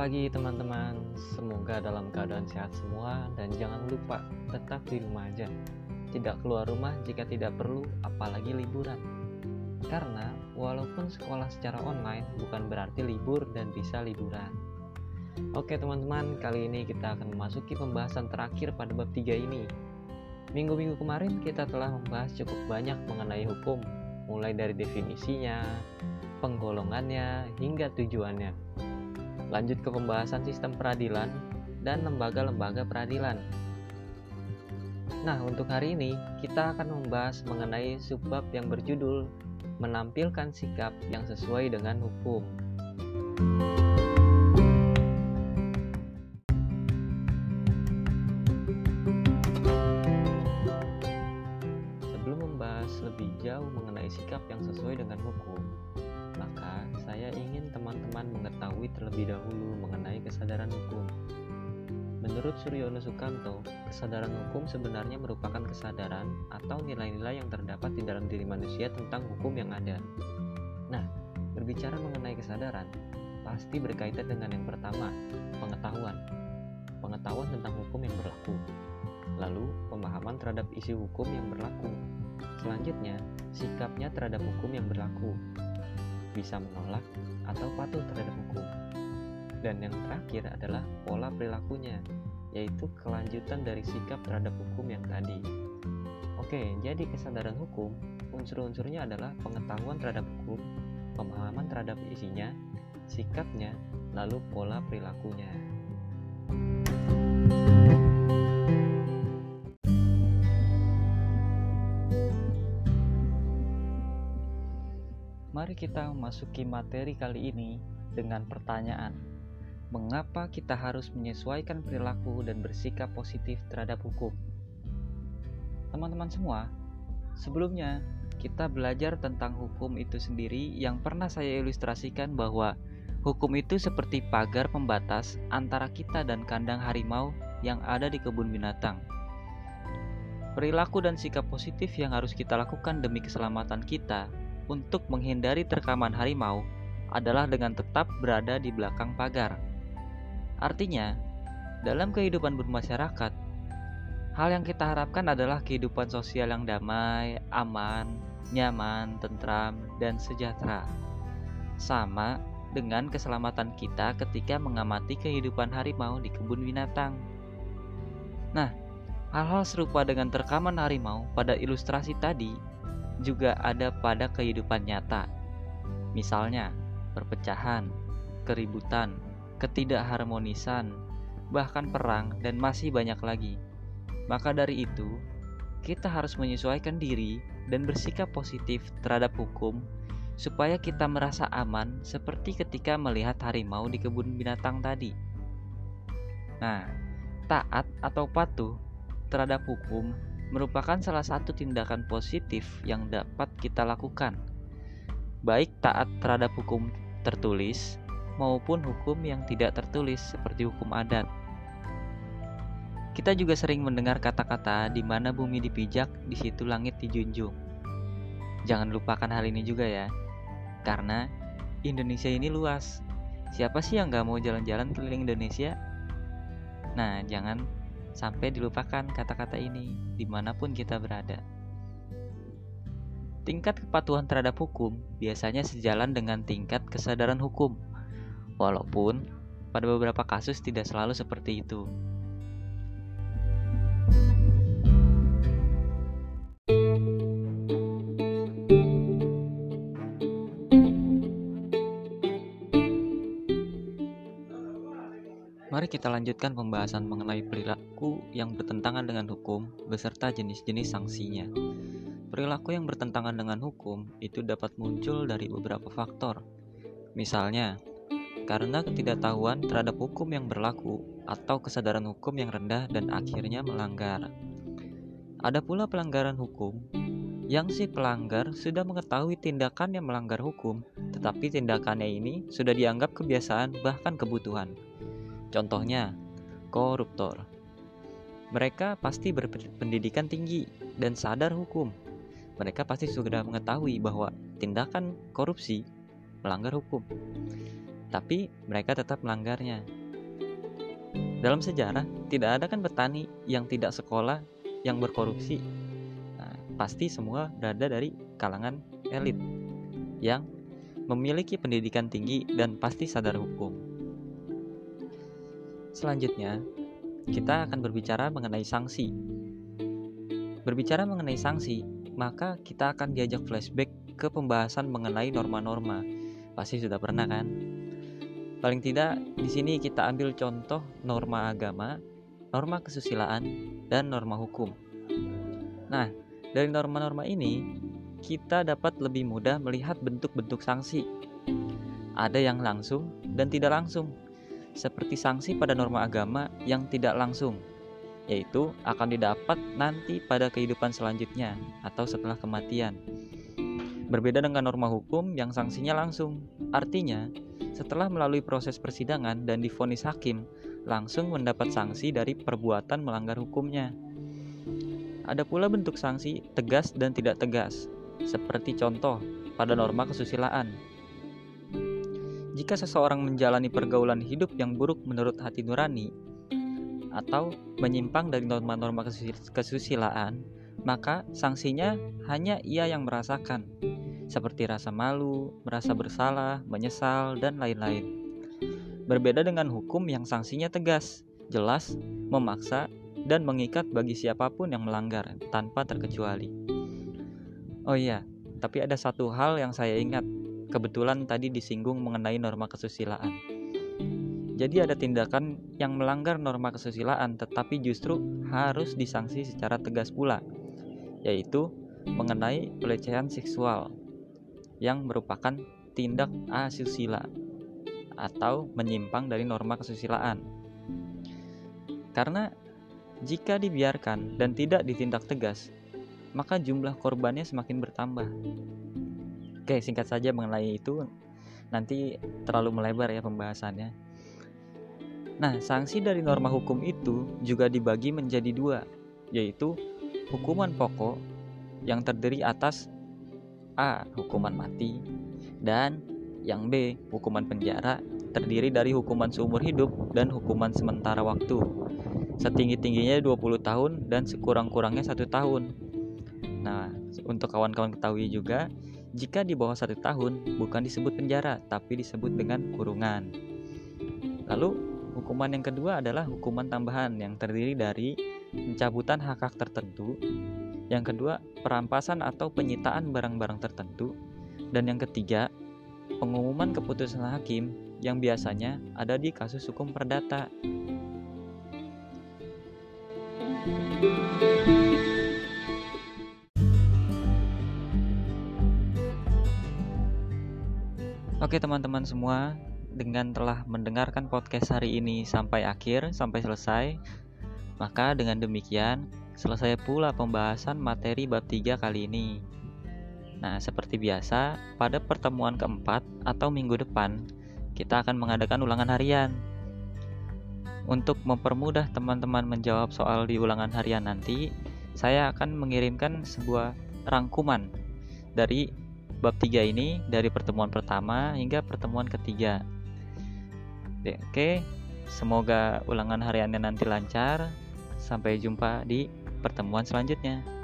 pagi teman-teman, semoga dalam keadaan sehat semua dan jangan lupa tetap di rumah aja. Tidak keluar rumah jika tidak perlu, apalagi liburan. Karena walaupun sekolah secara online bukan berarti libur dan bisa liburan. Oke teman-teman, kali ini kita akan memasuki pembahasan terakhir pada bab 3 ini. Minggu-minggu kemarin kita telah membahas cukup banyak mengenai hukum, mulai dari definisinya, penggolongannya, hingga tujuannya lanjut ke pembahasan sistem peradilan dan lembaga-lembaga peradilan. Nah, untuk hari ini kita akan membahas mengenai subbab yang berjudul menampilkan sikap yang sesuai dengan hukum. Sebelum membahas lebih jauh mengenai sikap yang sesuai dengan hukum, maka saya ingin teman-teman mengetahui terlebih Menurut Suryono Sukanto, kesadaran hukum sebenarnya merupakan kesadaran atau nilai-nilai yang terdapat di dalam diri manusia tentang hukum yang ada. Nah, berbicara mengenai kesadaran, pasti berkaitan dengan yang pertama, pengetahuan. Pengetahuan tentang hukum yang berlaku. Lalu, pemahaman terhadap isi hukum yang berlaku. Selanjutnya, sikapnya terhadap hukum yang berlaku, bisa menolak atau patuh terhadap hukum. Dan yang terakhir adalah pola perilakunya, yaitu kelanjutan dari sikap terhadap hukum yang tadi. Oke, jadi kesadaran hukum, unsur-unsurnya adalah pengetahuan terhadap hukum, pemahaman terhadap isinya, sikapnya, lalu pola perilakunya. Mari kita memasuki materi kali ini dengan pertanyaan: mengapa kita harus menyesuaikan perilaku dan bersikap positif terhadap hukum? Teman-teman semua, sebelumnya kita belajar tentang hukum itu sendiri yang pernah saya ilustrasikan bahwa hukum itu seperti pagar pembatas antara kita dan kandang harimau yang ada di kebun binatang. Perilaku dan sikap positif yang harus kita lakukan demi keselamatan kita untuk menghindari terkaman harimau adalah dengan tetap berada di belakang pagar. Artinya, dalam kehidupan bermasyarakat, hal yang kita harapkan adalah kehidupan sosial yang damai, aman, nyaman, tentram, dan sejahtera. Sama dengan keselamatan kita ketika mengamati kehidupan harimau di kebun binatang. Nah, hal-hal serupa dengan terkaman harimau pada ilustrasi tadi juga ada pada kehidupan nyata. Misalnya, perpecahan, keributan, ketidakharmonisan, bahkan perang, dan masih banyak lagi. Maka dari itu, kita harus menyesuaikan diri dan bersikap positif terhadap hukum supaya kita merasa aman seperti ketika melihat harimau di kebun binatang tadi. Nah, taat atau patuh terhadap hukum merupakan salah satu tindakan positif yang dapat kita lakukan, baik taat terhadap hukum tertulis maupun hukum yang tidak tertulis seperti hukum adat. Kita juga sering mendengar kata-kata di mana bumi dipijak, di situ langit dijunjung. Jangan lupakan hal ini juga ya, karena Indonesia ini luas. Siapa sih yang gak mau jalan-jalan keliling Indonesia? Nah, jangan sampai dilupakan kata-kata ini di mana pun kita berada. Tingkat kepatuhan terhadap hukum biasanya sejalan dengan tingkat kesadaran hukum, walaupun pada beberapa kasus tidak selalu seperti itu. Mari kita lanjutkan pembahasan mengenai perilaku yang bertentangan dengan hukum beserta jenis-jenis sanksinya. Perilaku yang bertentangan dengan hukum itu dapat muncul dari beberapa faktor. Misalnya, karena ketidaktahuan terhadap hukum yang berlaku atau kesadaran hukum yang rendah dan akhirnya melanggar. Ada pula pelanggaran hukum yang si pelanggar sudah mengetahui tindakan yang melanggar hukum, tetapi tindakannya ini sudah dianggap kebiasaan bahkan kebutuhan. Contohnya, koruptor. Mereka pasti berpendidikan tinggi dan sadar hukum. Mereka pasti sudah mengetahui bahwa tindakan korupsi melanggar hukum. Tapi mereka tetap melanggarnya. Dalam sejarah, tidak ada kan petani yang tidak sekolah yang berkorupsi. Nah, pasti semua berada dari kalangan elit yang memiliki pendidikan tinggi dan pasti sadar hukum. Selanjutnya, kita akan berbicara mengenai sanksi. Berbicara mengenai sanksi, maka kita akan diajak flashback ke pembahasan mengenai norma-norma. Pasti sudah pernah kan? Paling tidak di sini kita ambil contoh norma agama, norma kesusilaan, dan norma hukum. Nah, dari norma-norma ini kita dapat lebih mudah melihat bentuk-bentuk sanksi. Ada yang langsung dan tidak langsung, seperti sanksi pada norma agama yang tidak langsung, yaitu akan didapat nanti pada kehidupan selanjutnya atau setelah kematian. Berbeda dengan norma hukum yang sanksinya langsung, artinya setelah melalui proses persidangan dan difonis hakim, langsung mendapat sanksi dari perbuatan melanggar hukumnya. Ada pula bentuk sanksi tegas dan tidak tegas, seperti contoh pada norma kesusilaan. Jika seseorang menjalani pergaulan hidup yang buruk menurut hati nurani, atau menyimpang dari norma-norma kesusilaan, maka sanksinya hanya ia yang merasakan, seperti rasa malu, merasa bersalah, menyesal, dan lain-lain. Berbeda dengan hukum yang sanksinya tegas, jelas, memaksa, dan mengikat bagi siapa pun yang melanggar tanpa terkecuali. Oh iya, tapi ada satu hal yang saya ingat, kebetulan tadi disinggung mengenai norma kesusilaan. Jadi ada tindakan yang melanggar norma kesusilaan tetapi justru harus disanksi secara tegas pula, yaitu mengenai pelecehan seksual yang merupakan tindak asusila atau menyimpang dari norma kesusilaan. Karena jika dibiarkan dan tidak ditindak tegas, maka jumlah korbannya semakin bertambah. Oke, singkat saja mengenai itu, nanti terlalu melebar ya pembahasannya. Nah, sanksi dari norma hukum itu juga dibagi menjadi dua, yaitu hukuman pokok yang terdiri atas A. Hukuman mati dan yang B. Hukuman penjara terdiri dari hukuman seumur hidup dan hukuman sementara waktu setinggi-tingginya 20 tahun dan sekurang-kurangnya satu tahun. Nah, untuk kawan-kawan ketahui juga, jika di bawah satu tahun bukan disebut penjara, tapi disebut dengan kurungan. Lalu Hukuman yang kedua adalah hukuman tambahan yang terdiri dari pencabutan hak-hak tertentu. Yang kedua, perampasan atau penyitaan barang-barang tertentu. Dan yang ketiga, pengumuman keputusan hakim yang biasanya ada di kasus hukum perdata. Oke teman-teman semua, dengan telah mendengarkan podcast hari ini sampai akhir, sampai selesai, maka dengan demikian selesai pula pembahasan materi bab 3 kali ini. Nah, seperti biasa, pada pertemuan keempat atau minggu depan, kita akan mengadakan ulangan harian. Untuk mempermudah teman-teman menjawab soal di ulangan harian nanti, saya akan mengirimkan sebuah rangkuman dari bab 3 ini dari pertemuan pertama hingga pertemuan ketiga. Oke, semoga ulangan hariannya nanti lancar. Sampai jumpa di pertemuan selanjutnya.